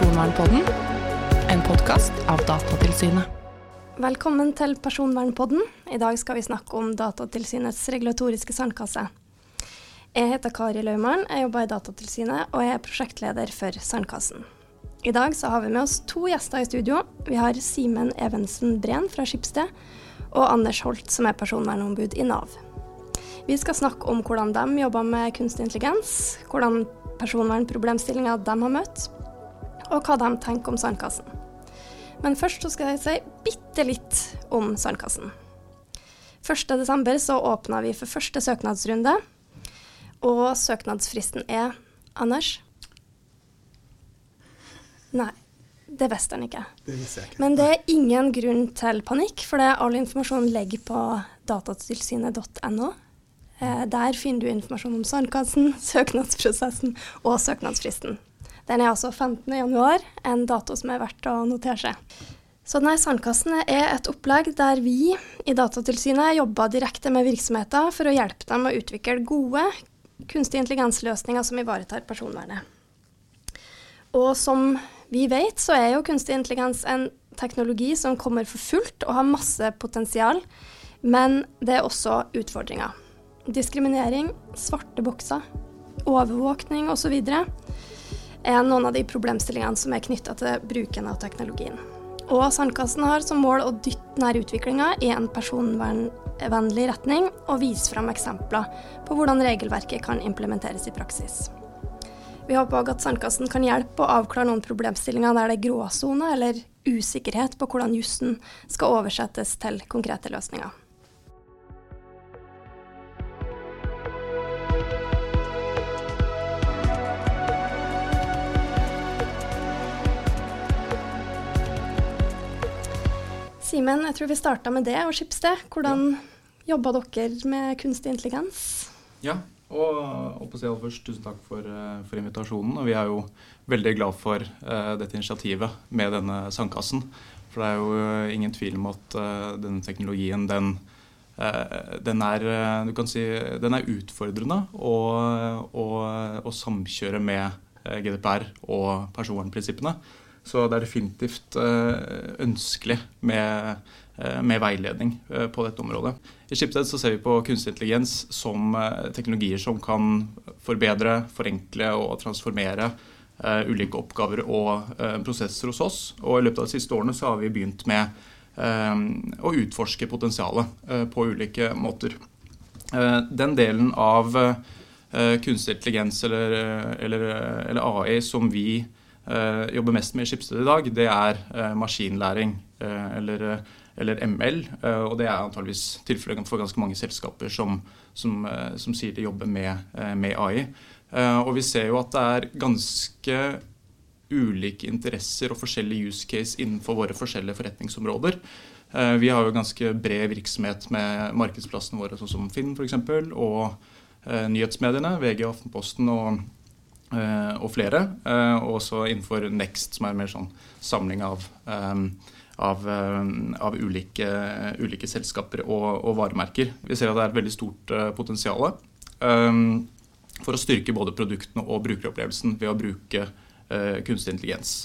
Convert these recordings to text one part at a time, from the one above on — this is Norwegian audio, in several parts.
Personvernpodden, en podkast av Datatilsynet. Velkommen til Personvernpodden. I dag skal vi snakke om Datatilsynets regulatoriske sandkasse. Jeg heter Kari Laumann, jeg jobber i Datatilsynet og jeg er prosjektleder for Sandkassen. I dag så har vi med oss to gjester i studio. Vi har Simen Evensen Breen fra Skipsted og Anders Holt, som er personvernombud i Nav. Vi skal snakke om hvordan de jobber med kunstig intelligens, hvordan personvernproblemstillinger de har møtt, og hva de tenker om Sandkassen. Men først så skal jeg si bitte litt om Sandkassen. 1.12. så åpna vi for første søknadsrunde, og søknadsfristen er Anders? Nei, det visste han ikke. Det visste jeg ikke. Men det er ingen grunn til panikk, for all informasjon ligger på datatilsynet.no. Eh, der finner du informasjon om Sandkassen, søknadsprosessen og søknadsfristen. Den er altså 15.1, en dato som er verdt å notere seg. Så denne Sandkassen er et opplegg der vi i Datatilsynet jobber direkte med virksomheter for å hjelpe dem å utvikle gode kunstig intelligensløsninger som ivaretar personvernet. Og som vi vet, så er jo kunstig intelligens en teknologi som kommer for fullt og har masse potensial, men det er også utfordringer. Diskriminering, svarte bokser, overvåkning osv. er noen av de problemstillingene som er knytta til bruken av teknologien. Og Sandkassen har som mål å dytte denne utviklinga i en personvernvennlig retning, og vise fram eksempler på hvordan regelverket kan implementeres i praksis. Vi håper òg at Sandkassen kan hjelpe å avklare noen problemstillinger der det er gråsone eller usikkerhet på hvordan jussen skal oversettes til konkrete løsninger. Simen, jeg tror vi starta med det og Skipsted. Hvordan jobba dere med kunstig intelligens? Ja, og, og aller først, tusen takk for, eh, for, invitasjonen. Og vi er jo veldig glad for uh, dette initiativet med denne sandkassen. For det er jo uh, ingen tvil om at uh, denne teknologien, den, den, er, si, den er utfordrende å samkjøre med GDPR og personvernprinsippene. Så det er definitivt ønskelig med, med veiledning på dette området. I Schibsted så ser vi på kunstig intelligens som teknologier som kan forbedre, forenkle og transformere ulike oppgaver og prosesser hos oss. Og i løpet av de siste årene så har vi begynt med å utforske potensialet på ulike måter. den delen av kunstig intelligens eller, eller, eller, AI som vi jobber mest med i Schibsted i dag, det er maskinlæring eller, eller ML. og det er antageligvis tilfellet for ganske mange selskaper som, som, som sier de jobber med, med AI. Eh, og vi ser jo at det er ganske ulike interesser og forskjellige use case innenfor våre forskjellige forretningsområder. Eh, vi har jo ganske bred virksomhet med markedsplassene våre, sånn som Finn f.eks., og eh, nyhetsmediene, VG, Aftenposten og, og flere. Og også innenfor Next, som er mer sånn samling av, av, av ulike, ulike, selskaper og, og, varemerker. Vi ser at det er et veldig stort potensial for å styrke både produktene og brukeropplevelsen ved å bruke kunstig intelligens.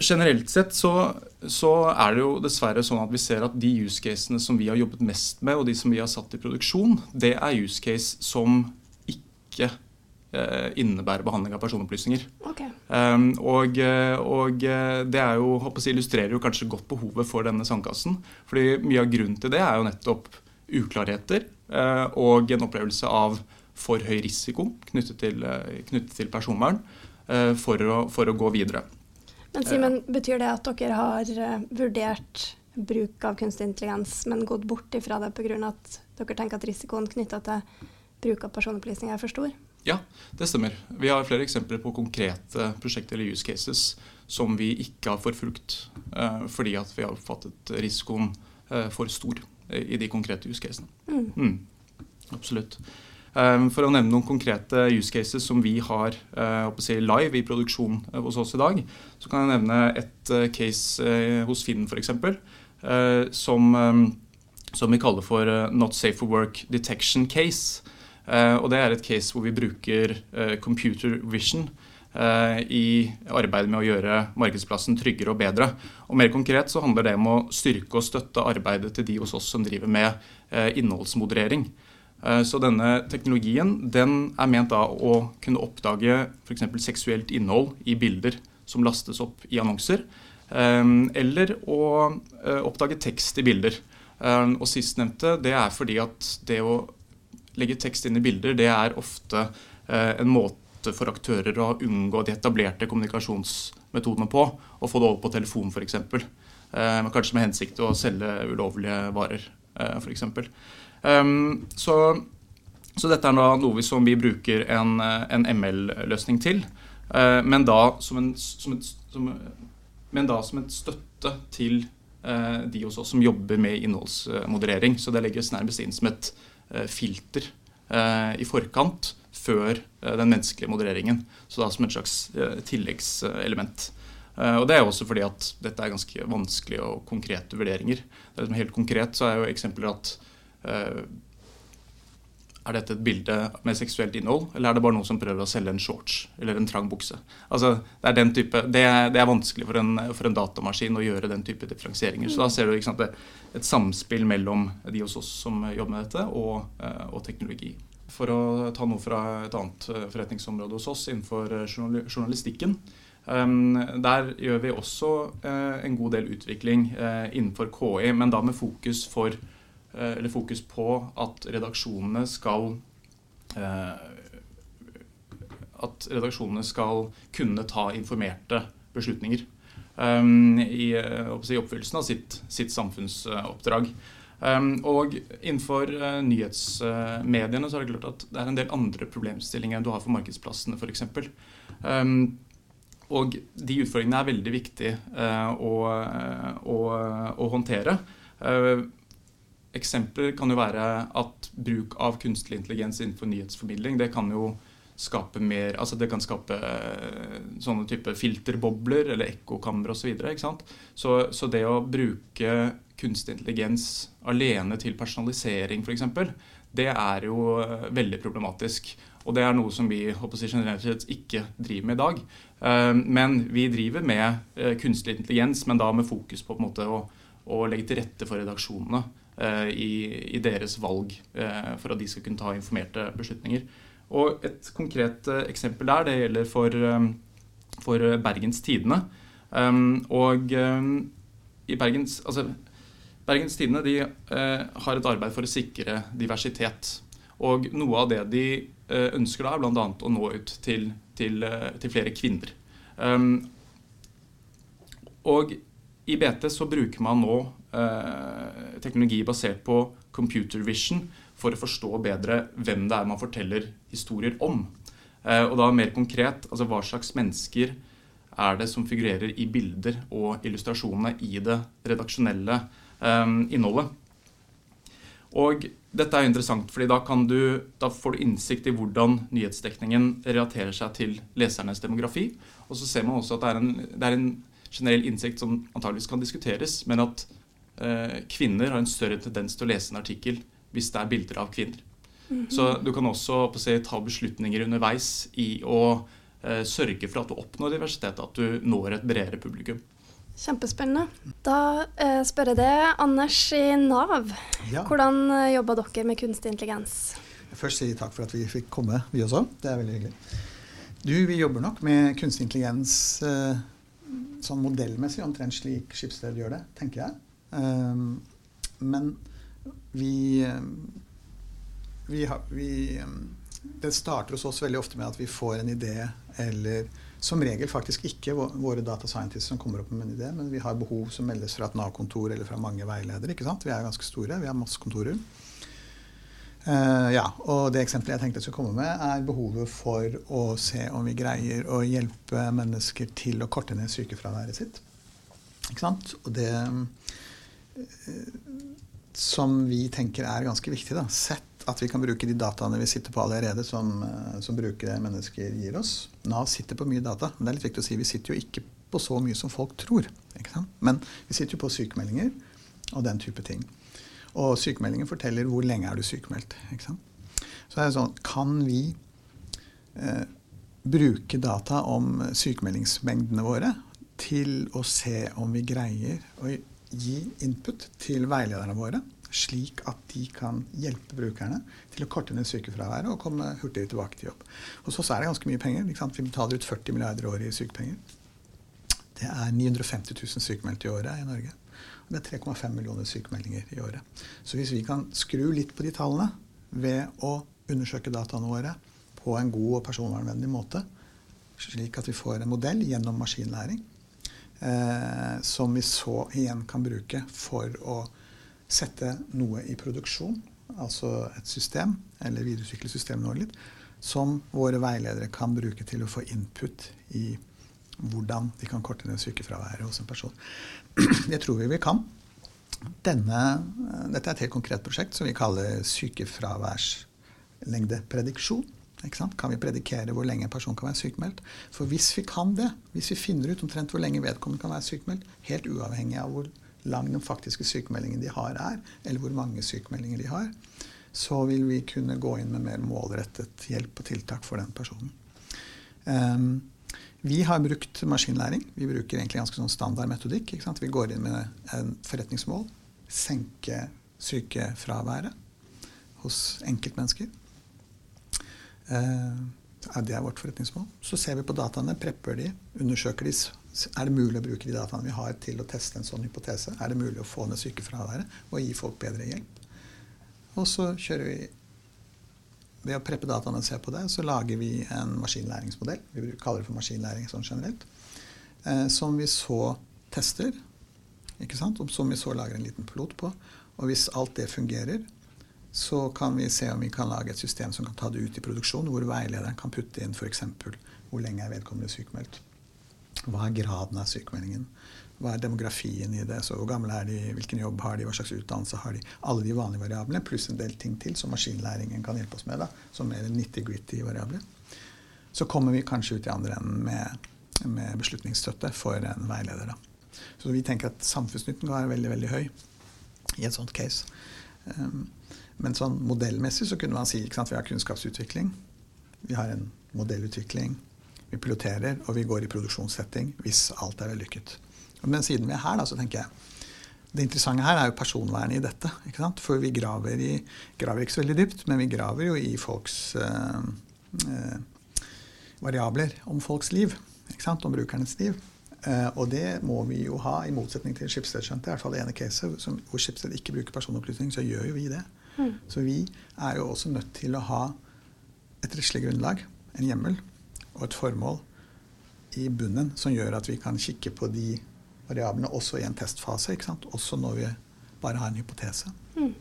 Generelt sett så, så, er det jo dessverre sånn at vi ser at de use casene som vi har jobbet mest med, og de som vi har satt i produksjon, det er use case som ikke innebærer behandling av personopplysninger. Okay. Um, og, og, det er jo, jeg, illustrerer jo kanskje godt behovet for denne sandkassen. fordi mye av grunnen til det er jo nettopp uklarheter uh, og en opplevelse av for høy risiko knyttet til, eh, knyttet til personvern uh, for å, for å, gå videre. Men Simen, Betyr det at dere har eh, vurdert bruk av kunstig intelligens, men gått bort ifra det pga. at dere tenker at risikoen knytta til bruk av personopplysninger er for stor? Ja, det stemmer. Vi har flere eksempler på konkrete prosjekter eller use cases som vi ikke har forfulgt uh, fordi at vi har oppfattet risikoen uh, for stor i de konkrete use casene. Mm. Mm, absolutt. For å nevne noen konkrete use cases som vi har si, live i produksjon hos oss i dag, så kan jeg nevne et case hos Finn f.eks. Som, som vi kaller for Not Safe for Work Detection Case. Og Det er et case hvor vi bruker computer vision i arbeidet med å gjøre markedsplassen tryggere og bedre. Og Mer konkret så handler det om å styrke og støtte arbeidet til de hos oss som driver med innholdsmoderering. Så denne teknologien den er ment da å kunne oppdage f.eks. seksuelt innhold i bilder som lastes opp i annonser. Eller å oppdage tekst i bilder. Og sistnevnte det er fordi at det å legge tekst inn i bilder, det er ofte eh, en måte for aktører å unngå de etablerte kommunikasjonsmetodene på. Og få det over på telefon, f.eks. Eh, kanskje med hensikt til å selge ulovlige varer, eh, f.eks. Så, så dette er noe som vi bruker en, en ML-løsning til. Men, da som en, som et, som, men da som et støtte til de hos oss som jobber med innholdsmoderering. Så det legges nærmest inn som et filter eh, i forkant før eh, den menneskelige modereringen. Så da som et slags tilleggselement. Og Det er også fordi at dette er ganske vanskelige og konkrete vurderinger. Det er liksom helt konkret så er jo eksempler at er dette et bilde med seksuelt innhold, eller er det bare noen som prøver å selge en shorts eller en trang bukse? Altså, det, er type, det, er, det, er vanskelig for en, for en, datamaskin å gjøre den type differensieringer. Så da ser du sant, et samspill mellom de hos oss som jobber med dette, og, eh, og, teknologi. For å ta noe fra et annet eh, forretningsområde hos oss innenfor journalistikken. journalistikken. Der gjør vi også en god del utvikling innenfor KI, men da med fokus for Eh, eller fokus på at redaksjonene skal eh, at redaksjonene skal kunne ta informerte beslutninger um, i, oppfyllelsen av sitt, sitt samfunnsoppdrag. Og innenfor nyhetsmediene så er det klart at det er en del andre problemstillinger enn du har for markedsplassene f.eks. Um, og de utfordringene er veldig viktige å, å, å, håndtere. Eksempler kan jo være at bruk av kunstig intelligens innenfor nyhetsformidling det kan jo skape mer, altså det kan skape eh, sånne type filterbobler eller ekkokamre osv. Så, så, så det å bruke kunstig intelligens alene til personalisering f.eks., det er jo eh, veldig problematisk. Og det er noe som vi generelt sett ikke driver med i dag. Eh, men vi driver med kunstig intelligens, men da med fokus på, på måte, å, å legge til rette for redaksjonene. Eh, i, i, deres valg eh, for at de skal kunne ta informerte beslutninger. Og Et konkret eh, eksempel der det gjelder for, for Bergens Tidende. Og i Bergens, altså, Bergens Tidende de, har et arbeid for å sikre diversitet. Og noe av det de ønsker da, er bl.a. å nå ut til, til, til flere kvinner. og i BT så bruker man nå teknologi basert på computer vision for å forstå bedre hvem det er man forteller historier om. Eh, og da mer konkret, altså hva slags mennesker er det som figurerer i bilder og illustrasjonene i det redaksjonelle eh, innholdet. Og dette er interessant, fordi da, du, da, får du innsikt i hvordan nyhetsdekningen relaterer seg til lesernes demografi. Og så ser man også at det er en, det er en generell innsikt som antageligvis kan diskuteres, men at eh, kvinner har en større tendens til å lese en artikkel hvis det er bilder av kvinner. Mm -hmm. Så du kan også si, ta beslutninger underveis i å eh, sørge for at du oppnår diversitet, at du når et bredere publikum. Kjempespennende. Da eh, spør jeg det, Anders i Nav. Ja. Hvordan jobber dere med kunstig intelligens? Først si takk for at vi fikk komme, vi også. Det er veldig hyggelig. Du, vi jobber nok med kunstig intelligens eh, sånn modellmessig omtrent slik Skipsted gjør det, tenker jeg. Um, men vi, vi, har, vi Det starter hos oss veldig ofte med at vi får en idé, eller som regel faktisk ikke våre data scientists som kommer opp med en idé, men vi har behov som meldes fra et Nav-kontor eller fra mange veiledere. Vi er ganske store, vi har masse kontorer. Uh, ja, og Det eksempelet jeg tenkte jeg skulle komme med, er behovet for å se om vi greier å hjelpe mennesker til å korte ned sykefraværet sitt. Ikke sant? Og det som vi tenker er ganske viktig, da. sett at vi kan bruke de dataene vi sitter på allerede, som, uh, som brukere mennesker gir oss. Nav sitter på mye data, men det er litt viktig å si vi sitter jo ikke på så mye som folk tror. Men vi sitter jo på sykemeldinger og den type ting. Og sykemeldingen forteller hvor lenge er du sykemeldt. Så er det sånn, kan vi eh, bruke data om sykemeldingsmengdene våre til å se om vi greier å gi input til veilederne våre, slik at de kan hjelpe brukerne til å korte ned sykefraværet og komme hurtigere tilbake til jobb. Hos oss er det ganske mye penger. Vi betaler ut 40 milliarder året i sykepenger. Det er 950 000 sykemeldte i året i Norge. Og det er 3,5 millioner sykemeldinger i året. Så hvis vi kan skru litt på de tallene ved å undersøke dataene våre på en god og personvernvennlig måte, slik at vi får en modell gjennom maskinlæring eh, som vi så igjen kan bruke for å sette noe i produksjon, altså et system, eller videreutvikle systemet vårt litt, som våre veiledere kan bruke til å få input i hvordan de kan korte ned sykefraværet hos en person. Det tror vi vi kan. Denne, dette er et helt konkret prosjekt som vi kaller sykefraværslengdeprediksjon. Kan vi predikere hvor lenge en person kan være sykemeldt? For hvis vi kan det, hvis vi finner ut omtrent hvor lenge vedkommende kan være sykemeldt, helt uavhengig av hvor lang den faktiske sykemeldingen de har er, eller hvor mange sykemeldinger de har, så vil vi kunne gå inn med mer målrettet hjelp og tiltak for den personen. Um, vi har brukt maskinlæring. Vi bruker egentlig ganske sånn standard metodikk. Vi går inn med en forretningsmål. Senke sykefraværet hos enkeltmennesker. Eh, det er vårt forretningsmål. Så ser vi på dataene, prepper de, undersøker de. Er det mulig å bruke de dataene vi har til å teste en sånn hypotese? Er det mulig å få ned sykefraværet og gi folk bedre hjelp? Og så kjører vi Ved å preppe dataene og se på det, så lager vi en maskinlæringsmodell. Vi kaller det for maskinlæring sånn generelt. Eh, som vi så tester. Ikke sant? Som vi så lager en liten pilot på. Og hvis alt det fungerer, så kan vi se om vi kan lage et system som kan ta det ut i produksjon, hvor veilederen kan putte inn f.eks. hvor lenge er vedkommende sykemeldt. Hva er graden av sykemeldingen? Hva er demografien i det? Så hvor gamle er de? Hvilken jobb har de? Hva slags utdannelse har de? Alle de vanlige variablene, pluss en del ting til som maskinlæringen kan hjelpe oss med. da, Som mer nitty-gritty variabler. Så kommer vi kanskje ut i andre enden med, med beslutningsstøtte for en veileder. da. Så vi tenker at samfunnsnytten være veldig, veldig høy i et sånt case. Um, men sånn modellmessig så kunne man si at vi har kunnskapsutvikling. Vi har en modellutvikling. Vi piloterer, og vi går i produksjonssetting hvis alt er vellykket. Men siden vi er her, da, så tenker jeg det interessante her er jo personvernet i dette. For vi graver, i, graver ikke så veldig dypt, men vi graver jo i folks øh, øh, variabler om folks liv. Om brukernes liv. Uh, og det må vi jo ha, i motsetning til Schibsted skjønte. I hvert fall det ene caset hvor Schibsted ikke bruker personopplysning, så gjør jo vi det. Mm. Så vi er jo også nødt til å ha et rettslig grunnlag, en hjemmel og et formål i bunnen som gjør at vi kan kikke på de variablene også i en testfase. Også når vi bare har en hypotese. Mm.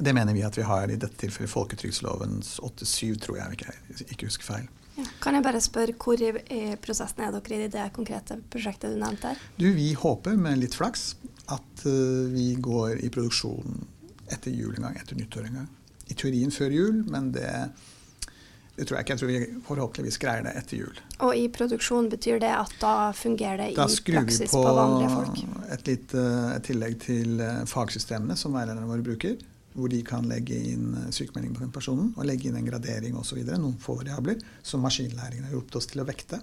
Det mener vi at vi har i dette tilfellet folketrygdlovens 8-7, tror jeg, ikke, ikke husker feil. Ja. Kan jeg bare spørre, Hvor i prosessen er dere i det konkrete prosjektet du nevnte her? Du, Vi håper med litt flaks at uh, vi går i produksjon etter jul en gang, etter nyttår en gang. I teorien før jul, men det, det tror jeg ikke. Jeg tror vi forhåpentligvis greier det etter jul. Og i produksjon betyr det at da fungerer det da i praksis på, på vanlige folk? Da skrur vi på et, lite, et tillegg til eh, fagsystemene som veilederne våre bruker. Hvor de kan legge inn eh, sykemelding på den personen og legge inn en gradering osv. Noen få variabler som maskinlæringen har hjulpet oss til å vekte.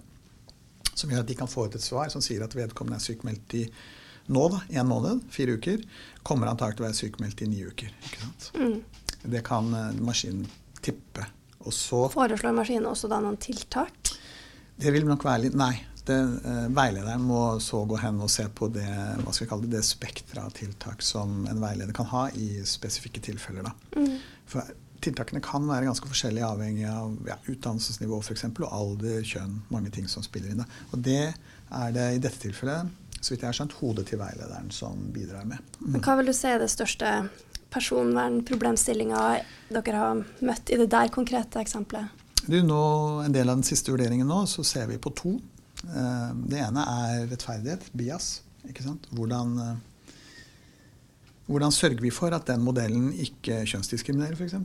Som gjør at de kan få ut et svar som sier at vedkommende er sykmeldt i nå, da, en måned, fire uker, kommer antakelig til å være sykemeldt i ni uker. ikke sant? Mm. Det kan uh, maskinen tippe. Og så Foreslår maskinen også da noen tiltak? Det vil nok være litt Nei. Det, uh, veilederen må så gå hen og se på det hva skal vi kalle det, det spekteret av tiltak som en veileder kan ha i spesifikke tilfeller. Da. Mm. For tiltakene kan være ganske forskjellige avhengig av ja, utdannelsesnivå for eksempel, og alder, kjønn, mange ting som spiller inn. Da. Og det er det i dette tilfellet så vidt jeg har skjønt, hodet til veilederen som bidrar med. Mm. Hva vil du si er det største personvernproblemstillinga dere har møtt i det der konkrete eksempelet? Du, nå, En del av den siste vurderingen nå, så ser vi på to. Eh, det ene er rettferdighet, bias. Hvordan, eh, hvordan sørger vi for at den modellen ikke kjønnsdiskriminerer, f.eks.?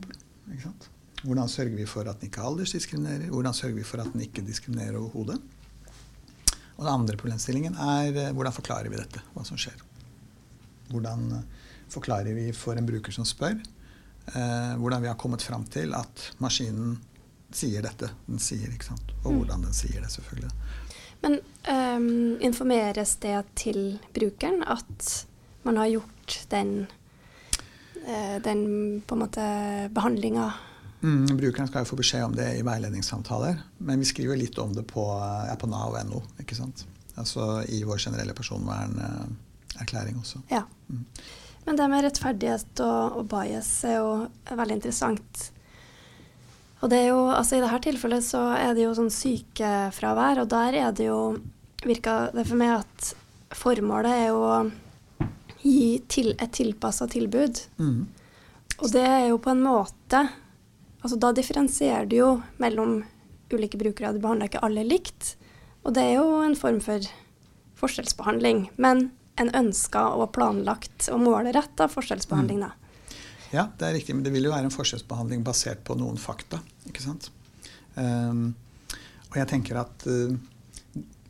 Hvordan sørger vi for at den ikke aldersdiskriminerer? Hvordan sørger vi for at den ikke diskriminerer overhodet? Og den andre problemstillingen er eh, hvordan forklarer vi dette, hva som skjer. Hvordan eh, forklarer vi for en bruker som spør, eh, hvordan vi har kommet fram til at maskinen sier dette den sier, ikke sant? og hvordan den sier det, selvfølgelig. Men um, informeres det til brukeren at man har gjort den, uh, den på en måte behandlinga? Mm, brukeren skal jo få beskjed om det i veiledningssamtaler, men vi skriver litt om det på, ja, på nav.no. ikke sant? Altså i vår generelle personvernerklæring også. Ja. Mm. Men det med rettferdighet og, og bias er jo veldig interessant. Og det er jo, altså I dette tilfellet så er det jo sånn sykefravær, og der er det jo virka det for meg at formålet er jo å gi til et tilpassa tilbud. Mm. Og det er jo på en måte altså Da differensierer du jo mellom ulike brukere. Du behandler ikke alle likt. Og det er jo en form for forskjellsbehandling. Men en ønska og planlagt og målretta forskjellsbehandling, da. Ja, det er riktig, men det vil jo være en forskjellsbehandling basert på noen fakta. ikke sant? Um, og jeg tenker at uh,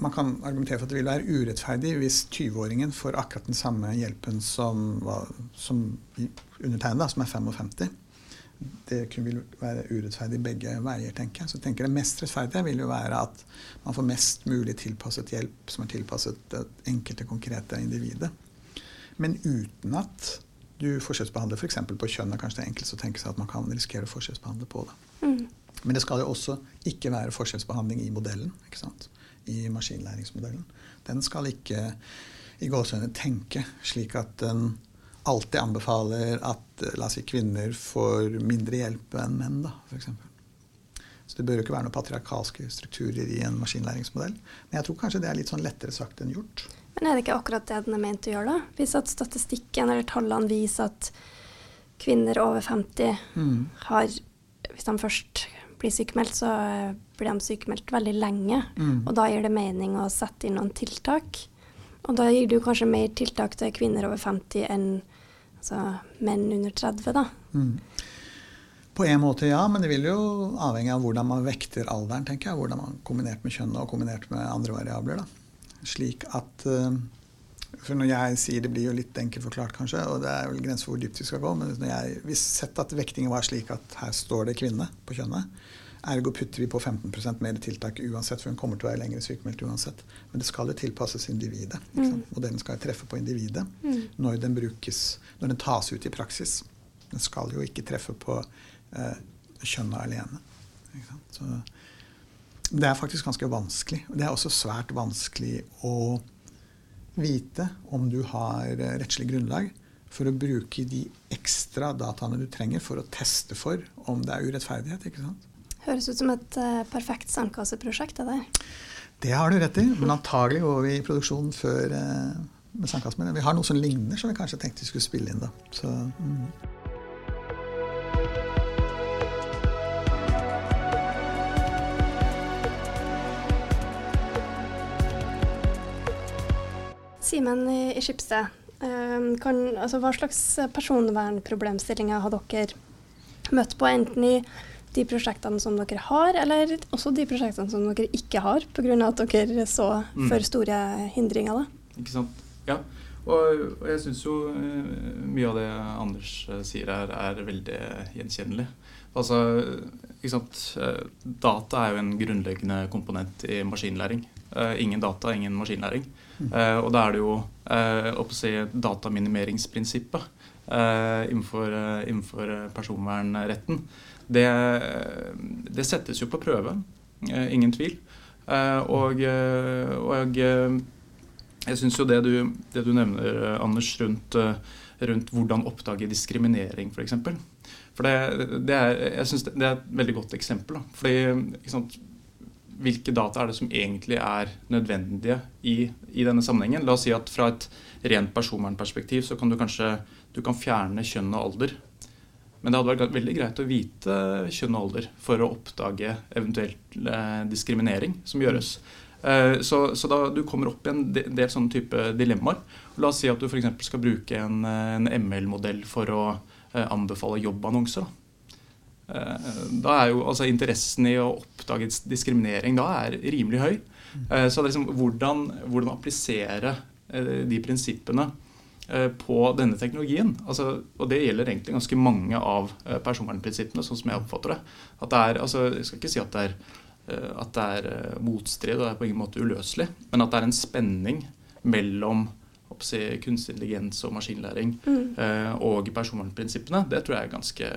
man kan argumentere for at det vil være urettferdig hvis 20-åringen får akkurat den samme hjelpen som, som undertegnede, som er 55 det vil være urettferdig begge veier, tenker jeg. Så tenker det mest rettferdige vil jo være at man får mest mulig tilpasset hjelp som er tilpasset det enkelte konkrete individet. Men uten at du forskjellsbehandler f.eks. For på kjønn. er kanskje det enkleste å tenke seg at man kan risikere å forskjellsbehandle på det. Mm. Men det skal jo også ikke være forskjellsbehandling i modellen. ikke sant? I maskinlæringsmodellen. Den skal ikke i gåsehudet tenke slik at den alltid anbefaler at eh, la oss si, kvinner får mindre hjelp enn menn, da, f.eks. Så det bør jo ikke være noen patriarkalske strukturer i en maskinlæringsmodell. Men jeg tror kanskje det er litt sånn lettere sagt enn gjort. Men er det ikke akkurat det den er ment å gjøre, da? Hvis at statistikken eller tallene viser at kvinner over 50 mm. har Hvis de først blir sykemeldt, så eh, blir de sykemeldt veldig lenge. Mm. Og da gir det mening å sette inn noen tiltak. Og da gir du kanskje mer tiltak til kvinner over 50 enn altså, menn under 30, da. Mm. På en måte ja, men det vil jo avhenge av hvordan man vekter alderen. tenker jeg, Hvordan man Kombinert med kjønnet og kombinert med andre variabler. da. Slik at uh, For når jeg sier det blir jo litt enkelt forklart, kanskje, og det er vel grenser for hvor dypt vi skal gå, men når jeg, hvis sett at vektingen var slik at her står det kvinne på kjønnet, Ergo putter vi på 15% mer tiltak uansett, for hun kommer til å være lenger sykemeldt uansett. Men det skal jo tilpasses individet. Mm. Modellen skal jo treffe på individet mm. når den brukes, når den tas ut i praksis. Den skal jo ikke treffe på eh, kjønnet alene. Så det er faktisk ganske vanskelig. Og det er også svært vanskelig å vite om du har eh, rettslig grunnlag for å bruke de ekstra dataene du trenger for å teste for om det er urettferdighet. ikke sant? Høres ut som et uh, perfekt sandkasseprosjekt. Det der. Det har du rett i, men antagelig går vi i produksjon før uh, med sandkassen. Men vi har noe som ligner, som vi kanskje tenkte vi skulle spille inn. da. Så, mm. Simen i, i Skipsted, um, altså, hva slags personvernproblemstillinger har dere møtt på, enten i de prosjektene som dere har, eller også de prosjektene som dere ikke har, pga. at dere så mm. for store hindringer? Da. Ikke sant. Ja. Og, og jeg syns jo uh, mye av det Anders uh, sier her, er veldig gjenkjennelig. Altså, ikke sant? Uh, data er jo en grunnleggende komponent i maskinlæring. ingen data, ingen maskinlæring. Mm. og da er det jo å si, dataminimeringsprinsippet innenfor, innenfor personvernretten det, det settes jo på prøve. Eh, ingen tvil. Eh, og, eh, og jeg syns jo det du, det du, nevner, Anders, rundt, rundt hvordan oppdage diskriminering, f.eks. For, eksempel. for det, det, er, jeg synes det, er et veldig godt eksempel. Da. Fordi sant, Hvilke data er det som egentlig er nødvendige i, i, denne sammenhengen? La oss si at fra et rent personvernperspektiv så kan du kanskje du kan fjerne kjønn og alder men det hadde vært veldig greit å vite kjønn og alder for å oppdage eventuell eh, diskriminering som gjøres. Eh, så, så, da du kommer opp i en del, sånne type dilemmaer. La oss si at du f.eks. skal bruke en, en ML-modell for å eh, anbefale jobbannonser. Da er jo altså interessen i å oppdage diskriminering da er rimelig høy. Så liksom hvordan, hvordan applisere de prinsippene eh, på denne teknologien. Altså, og det gjelder egentlig ganske mange av eh, personvernprinsippene, sånn som jeg oppfatter det. At det er, altså, jeg skal ikke si at det er, eh, at det er eh, motstrid og det er på ingen måte uløselig, men at det er en spenning mellom si, kunstig intelligens og maskinlæring Mm. eh, og personvernprinsippene. Det tror jeg er ganske,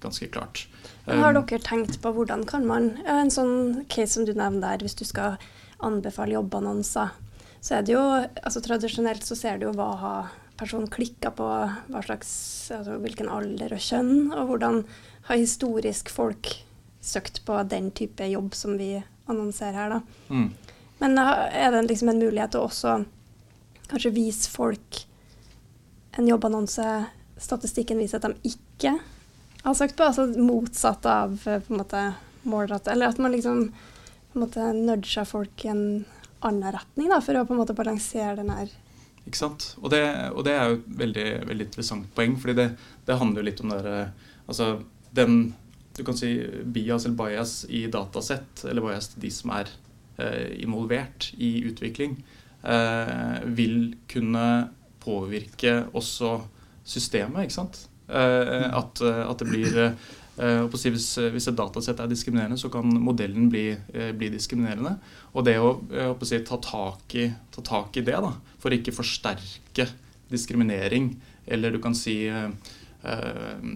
ganske klart. Men har dere tenkt på hvordan kan man En sånn case som du nevner der, hvis du skal anbefale jobbannonser, så er det jo altså Tradisjonelt så ser du jo hva har personen klikka på, slags, altså hvilken alder og kjønn, og hvordan har historisk folk søkt på den type jobb som vi annonserer her, da. mm. Men er det liksom en mulighet å også kanskje vise folk en jobbannonse statistikken viser at de ikke har søkt på, altså motsatt av eh, på en måte målrett, eller at man liksom på en måte nudger folk i en annen retning da, for å på en måte balansere den her Ikke sant? Og det, og det er jo et veldig, veldig interessant poeng, fordi det, det handler jo litt om der, Altså den du kan si bias eller bias i datasett, eller bias til de som er eh, involvert i utvikling, eh, vil kunne påvirke også systemet, ikke sant? Eh, at, at det blir eh, si, hvis, hvis et datasett er diskriminerende, så kan modellen bli, eh, bli diskriminerende. Og det å å si, ta, tak i, ta tak i det, da, for å ikke forsterke diskriminering, eller du kan si eh, eh,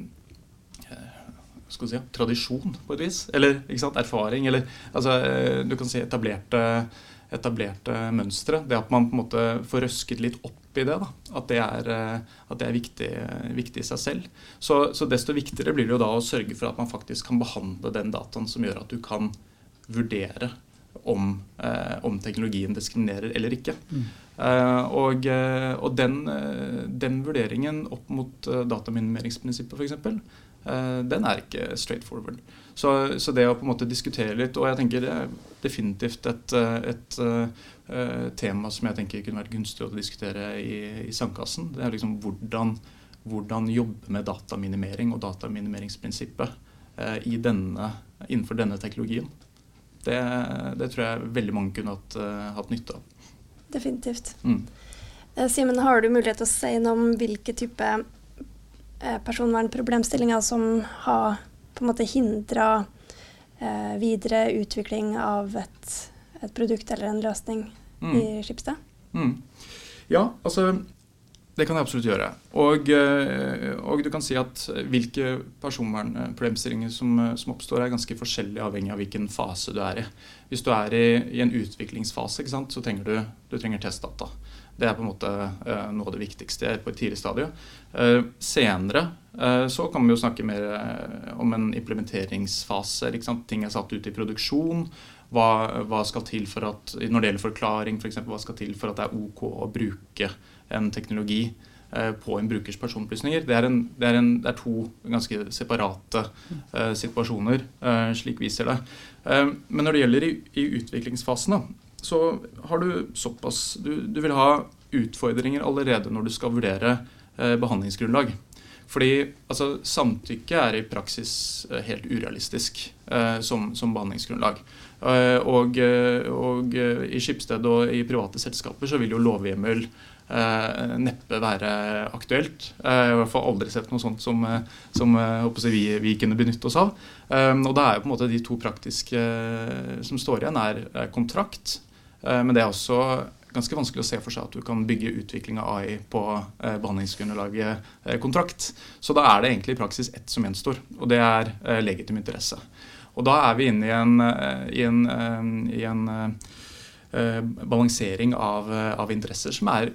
skal si, tradisjon, på et vis. Eller erfaring. Eller altså, eh, du kan si etablerte, etablerte mønstre. Det at man på en måte får røsket litt opp i det. Da. At det er, eh, at det er viktig, viktig, i seg selv. Så, så desto viktigere blir det jo da å sørge for at man faktisk kan behandle den dataen som gjør at du kan vurdere om, eh, om teknologien diskriminerer eller ikke. Mm. Eh, og eh, og den, den vurderingen opp mot uh, dataminemeringsprinsippet f.eks., uh, den er ikke straight forward. Så, så det å på en måte diskutere litt Og jeg tenker det er definitivt et, et, et tema som jeg tenker kunne vært gunstig å diskutere i, i Sandkassen. Det er liksom hvordan, hvordan jobbe med dataminimering og dataminimeringsprinsippet eh, i denne, innenfor denne teknologien. Det, det tror jeg veldig mange kunne hatt, eh, hatt nytte av. Definitivt. Mm. Eh, Simen, har du mulighet til å si noe om hvilke type eh, personvernproblemstillinger som har på en måte hindra videre utvikling av et, et produkt eller en løsning Mm. i Skipsted? Mm. Ja, altså det kan jeg absolutt gjøre. Og, eh, og du kan si at hvilke personvernproblemstillinger som, som oppstår, er ganske forskjellig avhengig av hvilken fase du er i. Hvis du er i, i en utviklingsfase, sant, så trenger du, du trenger testdata. Det er på en måte eh, noe av det viktigste på et tidlig stadie. Eh, senere så kan vi jo snakke mer om en implementeringsfase. Ting er satt ut i produksjon. Hva, hva skal til for at, Når det gjelder forklaring, f.eks. For hva skal til for at det er OK å bruke en teknologi eh, på en brukers personopplysninger. Det det, det er to ganske separate eh, situasjoner, eh, slik vi ser det. Eh, men når det gjelder i, i utviklingsfasen, så har du såpass du, du vil ha utfordringer allerede når du skal vurdere eh, behandlingsgrunnlag. Fordi altså, samtykke er i praksis helt urealistisk som, som behandlingsgrunnlag. Eh, og, og i Skipsted og i private selskaper så vil jo lovhjemmel neppe være aktuelt. Eh, jeg har i hvert fall aldri sett noe sånt som, eh, som eh, jeg, vi, vi kunne benytte oss av. Eh, og da er jo på en måte de to praktiske eh, som står igjen, er, kontrakt. Eh, men det er også ganske vanskelig å se for seg at du kan bygge utvikling av AI på eh, behandlingsgrunnlaget eh, kontrakt. Så da er det egentlig i praksis ett som gjenstår, og det er eh, legitim interesse. Og da er vi inne i en, eh, i en, eh, i en eh, balansering av, eh, av interesser som er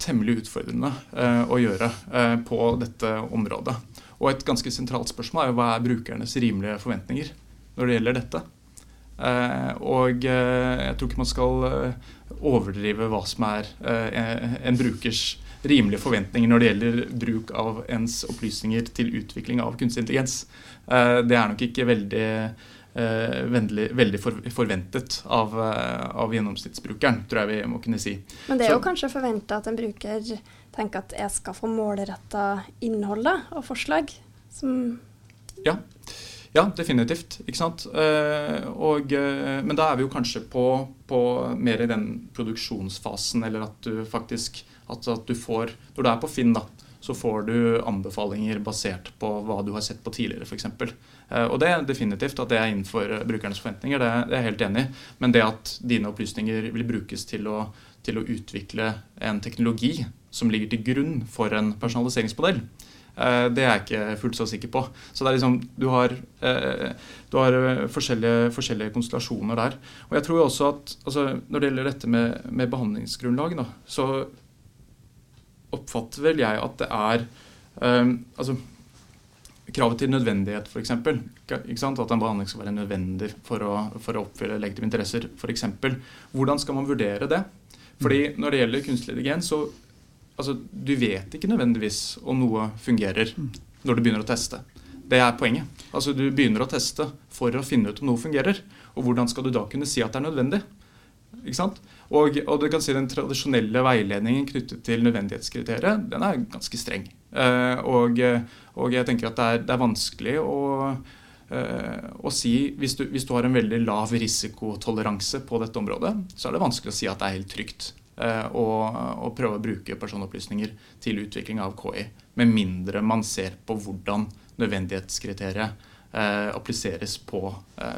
temmelig utfordrende eh, å gjøre eh, på dette området. Og et ganske sentralt spørsmål er jo hva er brukernes rimelige forventninger når det gjelder dette. Eh, og jeg tror ikke man skal overdrive hva som er en brukers rimelige forventninger når det gjelder bruk av ens opplysninger til utvikling av kunstig intelligens. Det er nok ikke veldig, eh, vennlig, veldig for, forventet av, eh, av gjennomsnittsbrukeren, tror jeg vi må kunne si. Men det er jo Så- kanskje forventa at en bruker tenker at jeg skal få målretta innhold og forslag. Som Ja, ja definitivt. Ikke sant? Eh, og, men da er vi jo kanskje på, på mer i den produksjonsfasen, eller at du faktisk At, at du får, Når du er på Finn, da, så får du anbefalinger basert på hva du har sett på tidligere, f.eks. Eh, og det er definitivt at det er innenfor eh, brukernes forventninger, det, er jeg helt enig i. Men det at dine opplysninger vil brukes til å, til å utvikle en teknologi som ligger til grunn for en personaliseringsmodell, eh, det er jeg ikke fullt så sikker på. Så liksom, du har, du har forskjellige, forskjellige, konstellasjoner der. Og jeg tror også at altså, Når det gjelder dette med, med behandlingsgrunnlag, da, så oppfatter vel jeg at det er um, altså, Kravet til nødvendighet, f.eks. At en behandling skal være nødvendig for å, for å oppfylle legitime interesser, f.eks. Hvordan skal man vurdere det? Fordi mm. Når det gjelder kunstig intelligens, så altså, du vet ikke nødvendigvis om noe fungerer mm. når du begynner å teste. Det er poenget. Altså, Du begynner å teste for å finne ut om noe fungerer. Og hvordan skal du da kunne si at det er nødvendig? Ikke sant? Og, og, du kan si Den tradisjonelle veiledningen knyttet til nødvendighetskriteriet den er ganske streng. Eh, og, og, jeg tenker at det er, det er vanskelig å, eh, å si hvis du, hvis du, har en veldig lav risikotoleranse på dette området, så er det vanskelig å si at det er helt trygt eh, å, å, prøve å bruke personopplysninger til utvikling av KI. Med mindre man ser på hvordan nødvendighetskriteriet appliseres på,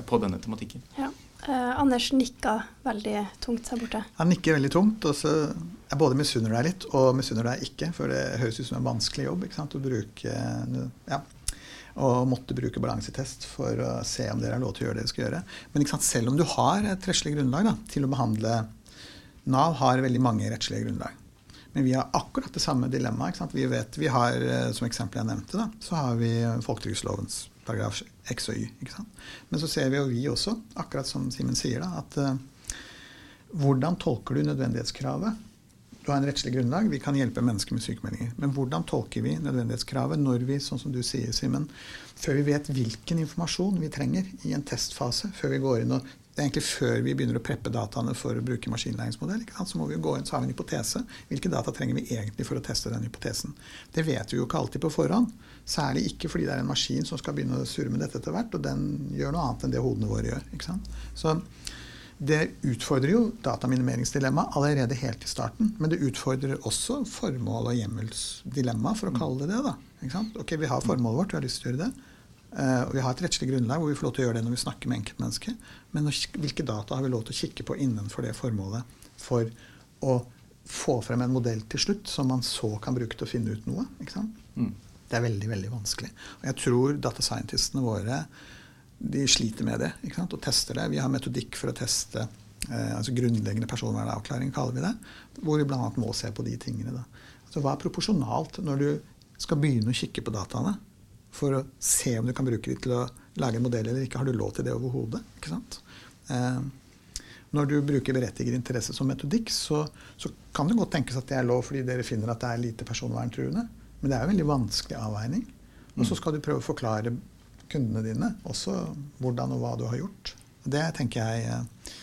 på denne tematikken. Ja. Uh, Anders nikka veldig tungt her borte. Han nikker veldig tungt. og så Jeg både misunner deg litt og misunner deg ikke, for det høres ut som en vanskelig jobb ikke sant? å bruke ja, og måtte bruke balansetest for å se om dere har lov til å gjøre det dere skal gjøre. Men sant, selv om du har et rettslig grunnlag da, til å behandle Nav har veldig mange rettslige grunnlag. Men vi har akkurat det samme dilemmaet. Vi vet, vi har, eh, Som eksempel jeg nevnte, da, så har vi folketrygdlovens paragraf X og Y. Ikke sant? Men så ser vi jo vi også, akkurat som Simen sier, da, at uh, hvordan tolker du nødvendighetskravet? Du har en rettslig grunnlag, vi kan hjelpe mennesker med sykemeldinger. Men hvordan tolker vi nødvendighetskravet når vi, sånn som du sier, Simen, før vi vet hvilken informasjon vi trenger i en testfase, før vi går inn og det er egentlig før vi begynner å preppe dataene for å bruke maskinlæringsmodell. Så må vi gå inn, så har vi en hypotese. Hvilke data trenger vi egentlig for å teste den hypotesen? Det vet vi jo ikke alltid på forhånd. Særlig ikke fordi det er en maskin som skal begynne å surre med dette etter hvert, og den gjør noe annet enn det hodene våre gjør. ikke sant? Så det utfordrer jo dataminimeringsdilemmaet allerede helt i starten. Men det utfordrer også formål- og hjemmelsdilemma, for å kalle det det. da. Ikke sant? Ok, Vi har formålet vårt, vi har lyst til å gjøre det. Uh, og vi har et rettslig grunnlag hvor vi får lov til å gjøre det når vi snakker med enkeltmennesket. Men hvilke data har vi lov til å kikke på innenfor det formålet for å få frem en modell til slutt som man så kan bruke til å finne ut noe? ikke Mm. Det er veldig veldig vanskelig. Og jeg tror data scientistene våre de sliter med det og tester det. Vi har metodikk for å teste eh, altså grunnleggende personvernavklaring, kaller vi det. Hvor vi bl.a. må se på de tingene. Da. Altså, hva er proporsjonalt når du skal begynne å kikke på dataene? for å se om du kan bruke dem til å lage en modell eller ikke. Har du lov til det overhodet? ikke sant? Eh, når du bruker berettiget interesse som metodikk, så, så, kan det godt tenkes at det er lov fordi dere finner at det er lite personverntruende. Men det er jo en veldig vanskelig avveining. Og så mm. skal du prøve å forklare kundene dine også hvordan og hva du har gjort. Det tenker jeg eh,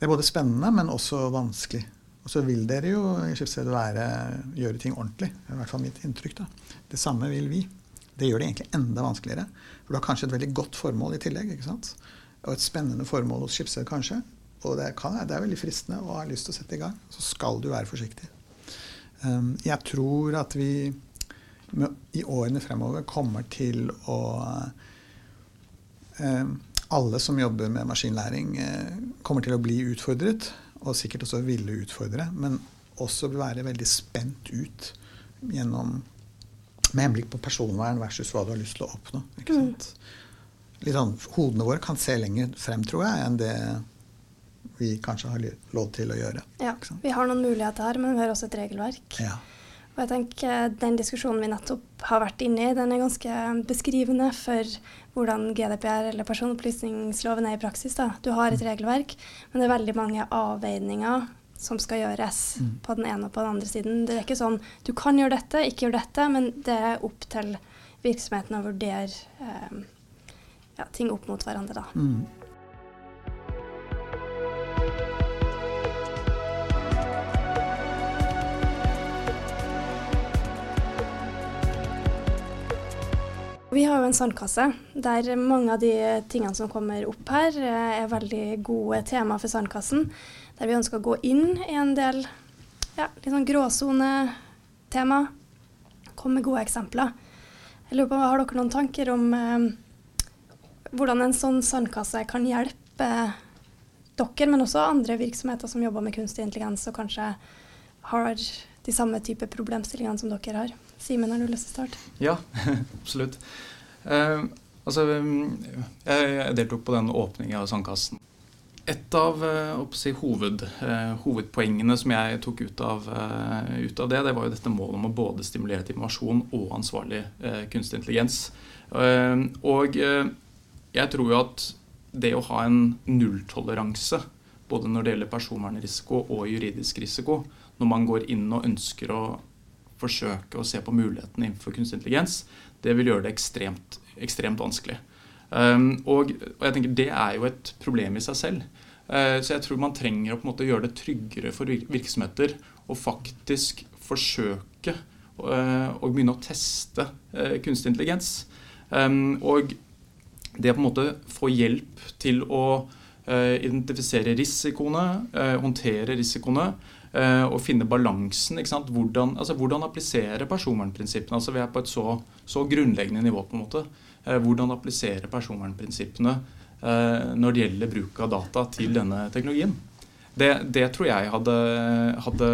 det er både spennende, men også vanskelig. Og så vil dere jo i Skipsstedet være, gjøre ting ordentlig. Det er i hvert fall mitt inntrykk. da. Det samme vil vi. Det gjør det egentlig enda vanskeligere. For du har kanskje et veldig godt formål i tillegg. ikke sant? Og et spennende formål hos Skipsstedet, kanskje. Og det, kan, det, er veldig fristende og har lyst til å sette i gang. Så skal du være forsiktig. Um, jeg tror at vi i årene fremover kommer til å um, Alle som jobber med maskinlæring, uh, kommer til å bli utfordret. Og sikkert også ville utfordre. Men også være veldig spent ut gjennom med henblikk på personvern versus hva du har lyst til å oppnå. ikke mm. sant? Litt sånn, Hodene våre kan se lenger frem, tror jeg, enn det vi kanskje har lov til å gjøre. Ja, Vi har noen muligheter her, men vi har også et regelverk. Ja. Og jeg tenker Den diskusjonen vi nettopp har vært inne i, den er ganske beskrivende for hvordan GDPR eller personopplysningsloven er i praksis. Da. Du har et mm. regelverk, men det er veldig mange avveininger som skal gjøres mm. på den ene og på den andre siden. Det er ikke sånn du kan gjøre dette, ikke gjøre dette, men det er opp til virksomheten å vurdere eh, ja, ting opp mot hverandre, da. Mm. Vi har jo en sandkasse der mange av de tingene som kommer opp her, eh, er veldig gode tema for Sandkassen der vi ønsker å gå inn i en del ja, litt sånn gråsonetema. Kom med gode eksempler. Jeg lurer på, Har dere noen tanker om eh, hvordan en sånn sandkasse kan hjelpe dere, men også andre virksomheter som jobber med kunstig intelligens og kanskje har de samme type problemstillingene som dere har? Simen, har du lyst til å starte? Ja, absolutt. Uh, altså, jeg deltok på den åpningen av Sandkassen. Et av uh, si, hoved, uh, hovedpoengene som jeg tok ut av, ut av, det, det var jo dette målet om å både stimulere til innovasjon og ansvarlig kunstig intelligens. og jeg tror jo at det å ha en nulltoleranse både når det gjelder personvernrisiko og juridisk risiko, når man går inn og ønsker å forsøke å se på mulighetene innenfor kunstig intelligens, det vil gjøre det ekstremt, ekstremt vanskelig. Um, og, og, jeg tenker Det er jo et problem i seg selv. Uh, så jeg tror man trenger å på en måte gjøre det tryggere for virksomheter å faktisk forsøke uh, å begynne å teste uh, kunstig intelligens. Um, og det å på en måte få hjelp til å uh, identifisere risikoene, håndtere risikoene og finne balansen. Hvordan, altså, hvordan, applisere personvernprinsippene? Altså, vi er på et så, så, grunnleggende nivå. på en måte. hvordan applisere personvernprinsippene når det gjelder bruk av data til denne teknologien. Det, det tror jeg hadde, hadde,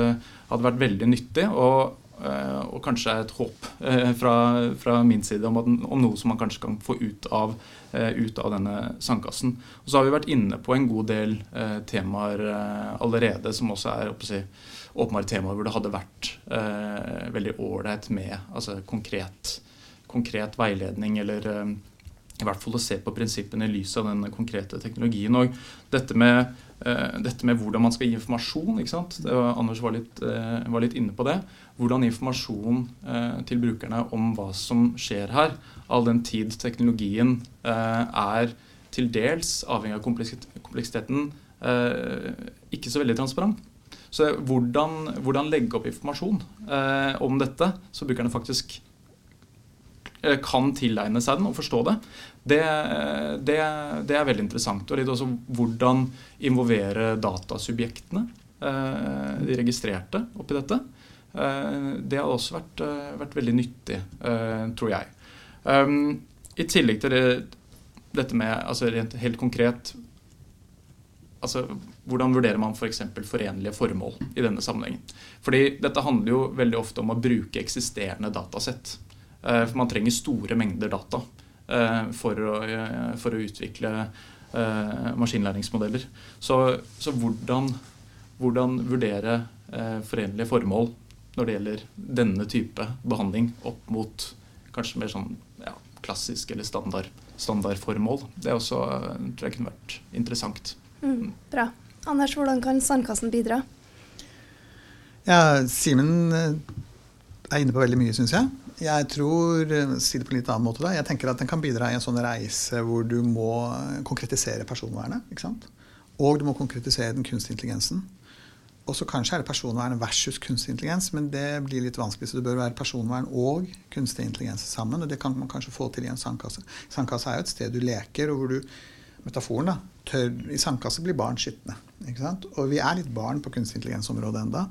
hadde vært veldig nyttig. og Eh, og kanskje et håp eh, fra, fra min side om, at, om, noe som man kanskje kan få ut av, eh, ut av denne sandkassen. Og så har vi vært inne på en god del temaer allerede som også er si, åpenbare temaer hvor det hadde vært eh, veldig ålreit med altså, konkret, konkret, veiledning eller eh, i hvert fall å se på prinsippene i lys av den konkrete teknologien. Og dette med, eh, dette med hvordan man skal gi informasjon. ikke sant? Var, Anders var litt, var litt inne på det hvordan informasjon eh, til brukerne om hva som skjer her, all den tid teknologien eh, er til dels, avhengig av kompleksiteten, eh, ikke så veldig transparent. Så hvordan, hvordan legge opp informasjon eh, om dette, så brukerne faktisk eh, kan tilegne seg den og forstå det, det, det, det er veldig interessant. Og litt også hvordan involvere datasubjektene, eh, de registrerte, oppi dette. Eh, det har også vært, eh, vært veldig nyttig, tror jeg. I tillegg til det, dette med altså helt konkret altså Hvordan vurderer man f.eks. For forenlige formål i denne sammenhengen? Fordi dette handler jo veldig ofte om å bruke eksisterende datasett. For man trenger store mengder data for å, for å utvikle maskinlæringsmodeller. Så, så hvordan, hvordan, vurdere forenlige formål når det gjelder denne type behandling opp mot kanskje mer sånn ja, klassisk eller standard, standardformål. Det også, tror jeg kunne vært interessant. Mm, bra. Anders, hvordan kan Sandkassen bidra? Ja, Simen eh, er inne på veldig mye, syns jeg. Jeg tror, eh, si det på en litt annen måte da, jeg tenker at den kan bidra i en sånn reise hvor du må konkretisere personvernet. ikke sant? Og du må konkretisere den kunstige intelligensen. Og så kanskje er det personvern versus kunstig intelligens, men det blir litt vanskelig. Så det bør være personvern og kunstig intelligens sammen. Og det kan man kanskje få til i en sandkasse. Sandkasse er jo et sted du leker, og hvor du Metaforen, da. Tør, I sandkasse blir barn skitne. Og vi er litt barn på kunstig intelligens-området enda.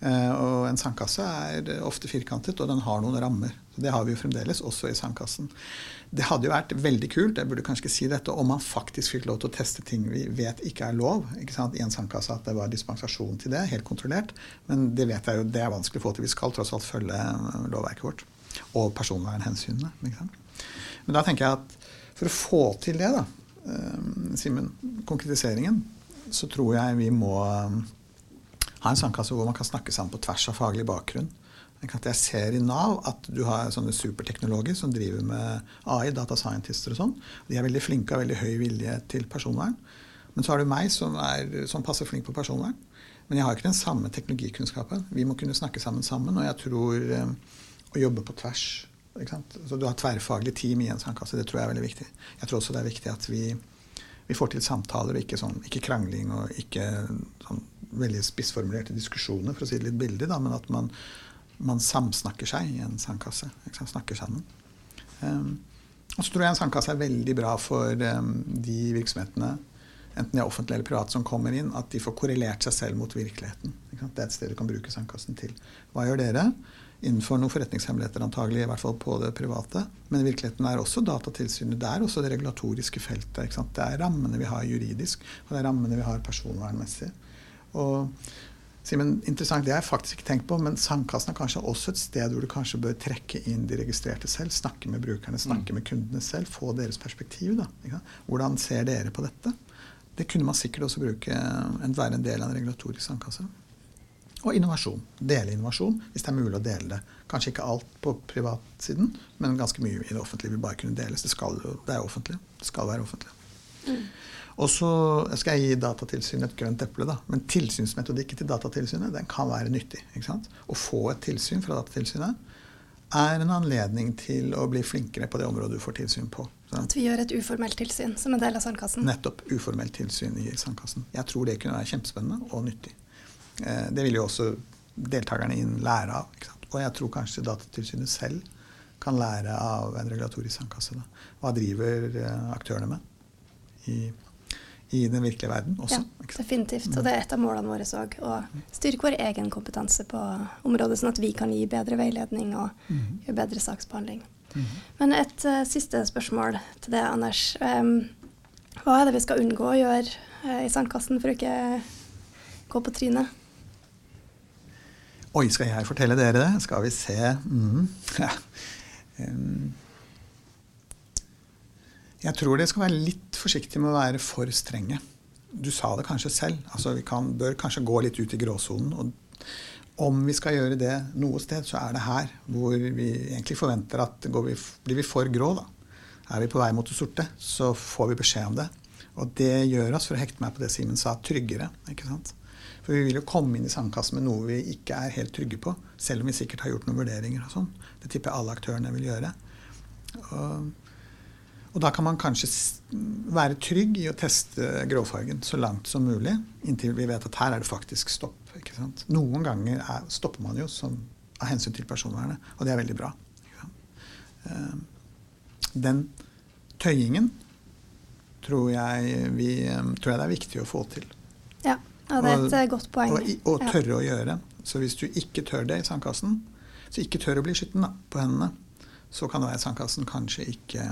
Uh, og en sandkasse er ofte firkantet, og den har noen rammer. Det har vi jo fremdeles, også i sandkassen. Det hadde jo vært veldig kult jeg burde kanskje si dette, om man faktisk fikk lov til å teste ting vi vet ikke er lov. Ikke sant? I en sandkasse at det var dispensasjon til det, helt kontrollert. Men det vet jeg jo, det er vanskelig å få til. Vi skal tross alt følge eh, lovverket vårt. Og personvernhensynene. Ikke sant? Men da tenker jeg at for å få til det, da, eh, Simen, konkretiseringen, så tror jeg vi må eh, ha en sandkasse hvor man kan snakke sammen på tvers av faglig bakgrunn. Jeg ser i Nav at du har sånne superteknologer som driver med AI, data scientister og sånn. De er veldig flinke og har veldig høy vilje til personvern. Men så har du meg som, er, som passer flink på personvern. Men jeg har ikke den samme teknologikunnskapen. Vi må kunne snakke sammen sammen. Og jeg tror eh, å jobbe på tvers Så Du har tverrfaglig team i en sandkasse. Det tror jeg er veldig viktig. Jeg tror også det er viktig at vi, vi får til samtaler, og ikke, sånn, ikke krangling og ikke sånn veldig spissformulerte diskusjoner, for å si det litt billig, da, men at man man samsnakker seg i en sandkasse. Snakker sammen. Um, og så tror jeg en sandkasse er veldig bra for um, de virksomhetene enten de er offentlige eller private, som kommer inn, at de får korrelert seg selv mot virkeligheten. Det er et sted du kan bruke sandkassen til. Hva gjør dere? Innenfor noen forretningshemmeligheter, antagelig, i hvert fall på det private. Men virkeligheten er også Datatilsynet det er også det regulatoriske feltet. Det er rammene vi har juridisk, og det er rammene vi har personvernmessig. Og Simen, interessant, Det har jeg faktisk ikke tenkt på, men Sandkassen er kanskje også et sted hvor du kanskje bør trekke inn de registrerte selv. Snakke med brukerne, snakke mm. med kundene selv. Få deres perspektiv. Da, Hvordan ser dere på dette? Det kunne man sikkert også bruke en, være en del av en regulatorisk sandkasse. Og innovasjon. Dele innovasjon hvis det er mulig å dele det. Kanskje ikke alt på privatsiden, men ganske mye i det offentlige vil bare kunne deles. Det, skal, det er offentlig. Det skal være offentlig. Mm. Og så skal jeg gi Datatilsynet et grønt eple. da, Men tilsynsmetodikken til Datatilsynet den kan være nyttig. Å få et tilsyn fra Datatilsynet er en anledning til å bli flinkere på det området du får tilsyn på. Så. At vi gjør et uformelt tilsyn som en del av Sandkassen? Nettopp. Uformelt tilsyn i Sandkassen. Jeg tror det kunne være kjempespennende og nyttig. Eh, det vil jo også deltakerne inn lære av. Og jeg tror kanskje Datatilsynet selv kan lære av en regulatorisk sandkasse. Da. Hva driver eh, aktørene med i i den virkelige verden også. Ja, definitivt. Og det er et av målene våre òg. Å styrke vår egen kompetanse på området, sånn at vi kan gi bedre veiledning og mm. gjøre bedre saksbehandling. Mm. Men et uh, siste spørsmål til det, Anders. Um, hva er det vi skal unngå å gjøre uh, i sandkassen for å ikke gå på trynet? Oi, skal jeg fortelle dere det? Skal vi se. Mm. Ja. Um, jeg tror det skal være litt forsiktig med å være for strenge. Du sa det kanskje selv. altså Vi kan, bør kanskje gå litt ut i gråsonen. og Om vi skal gjøre det noe sted, så er det her hvor vi egentlig forventer at vi, blir vi for grå, da. Er vi på vei mot det sorte, så får vi beskjed om det. Og det gjør oss, for å hekte meg på det Simen sa, tryggere. ikke sant? For vi vil jo komme inn i sandkassen med noe vi ikke er helt trygge på. Selv om vi sikkert har gjort noen vurderinger og sånn. Det tipper jeg alle aktørene vil gjøre. Og og da kan man kanskje være trygg i å teste gråfargen så langt som mulig, inntil vi vet at her er det faktisk stopp. Noen ganger er, stopper man jo som, av hensyn til personvernet, og det er veldig bra. Eh, den tøyingen tror jeg, vi, eh, tror jeg det er viktig å få til. Ja, ja det er et og, eh, godt poeng. Og, og, tørre ja. å gjøre. Så hvis du ikke tør det i sandkassen, så ikke tør å bli skitten på hendene, så kan det være sandkassen kanskje ikke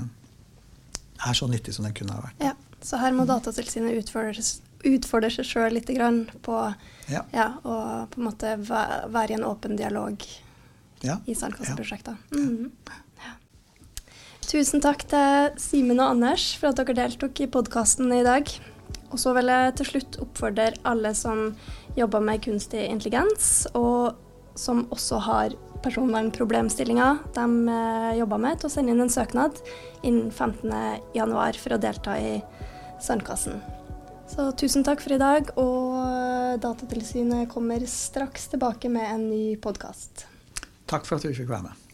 er så nyttig som den kunne ha vært. Ja, Så her må Datatilsynet utfordre, utfordre seg sjøl litt på ja. ja. og på en måte være i en åpen dialog ja. i sandkasseprosjekter. Mm. Ja. Tusen takk til Simen og Anders for at dere deltok i podkasten i dag. Og så vil jeg til slutt oppfordre alle som jobber med kunstig intelligens, og som også har personvernproblemstillinger de jobba jobber med, til å sende inn en søknad innen 15.1 for å delta i Sandkassen. Så tusen takk for i dag, og Datatilsynet kommer straks tilbake med en ny podkast. Takk for at du fikk være med.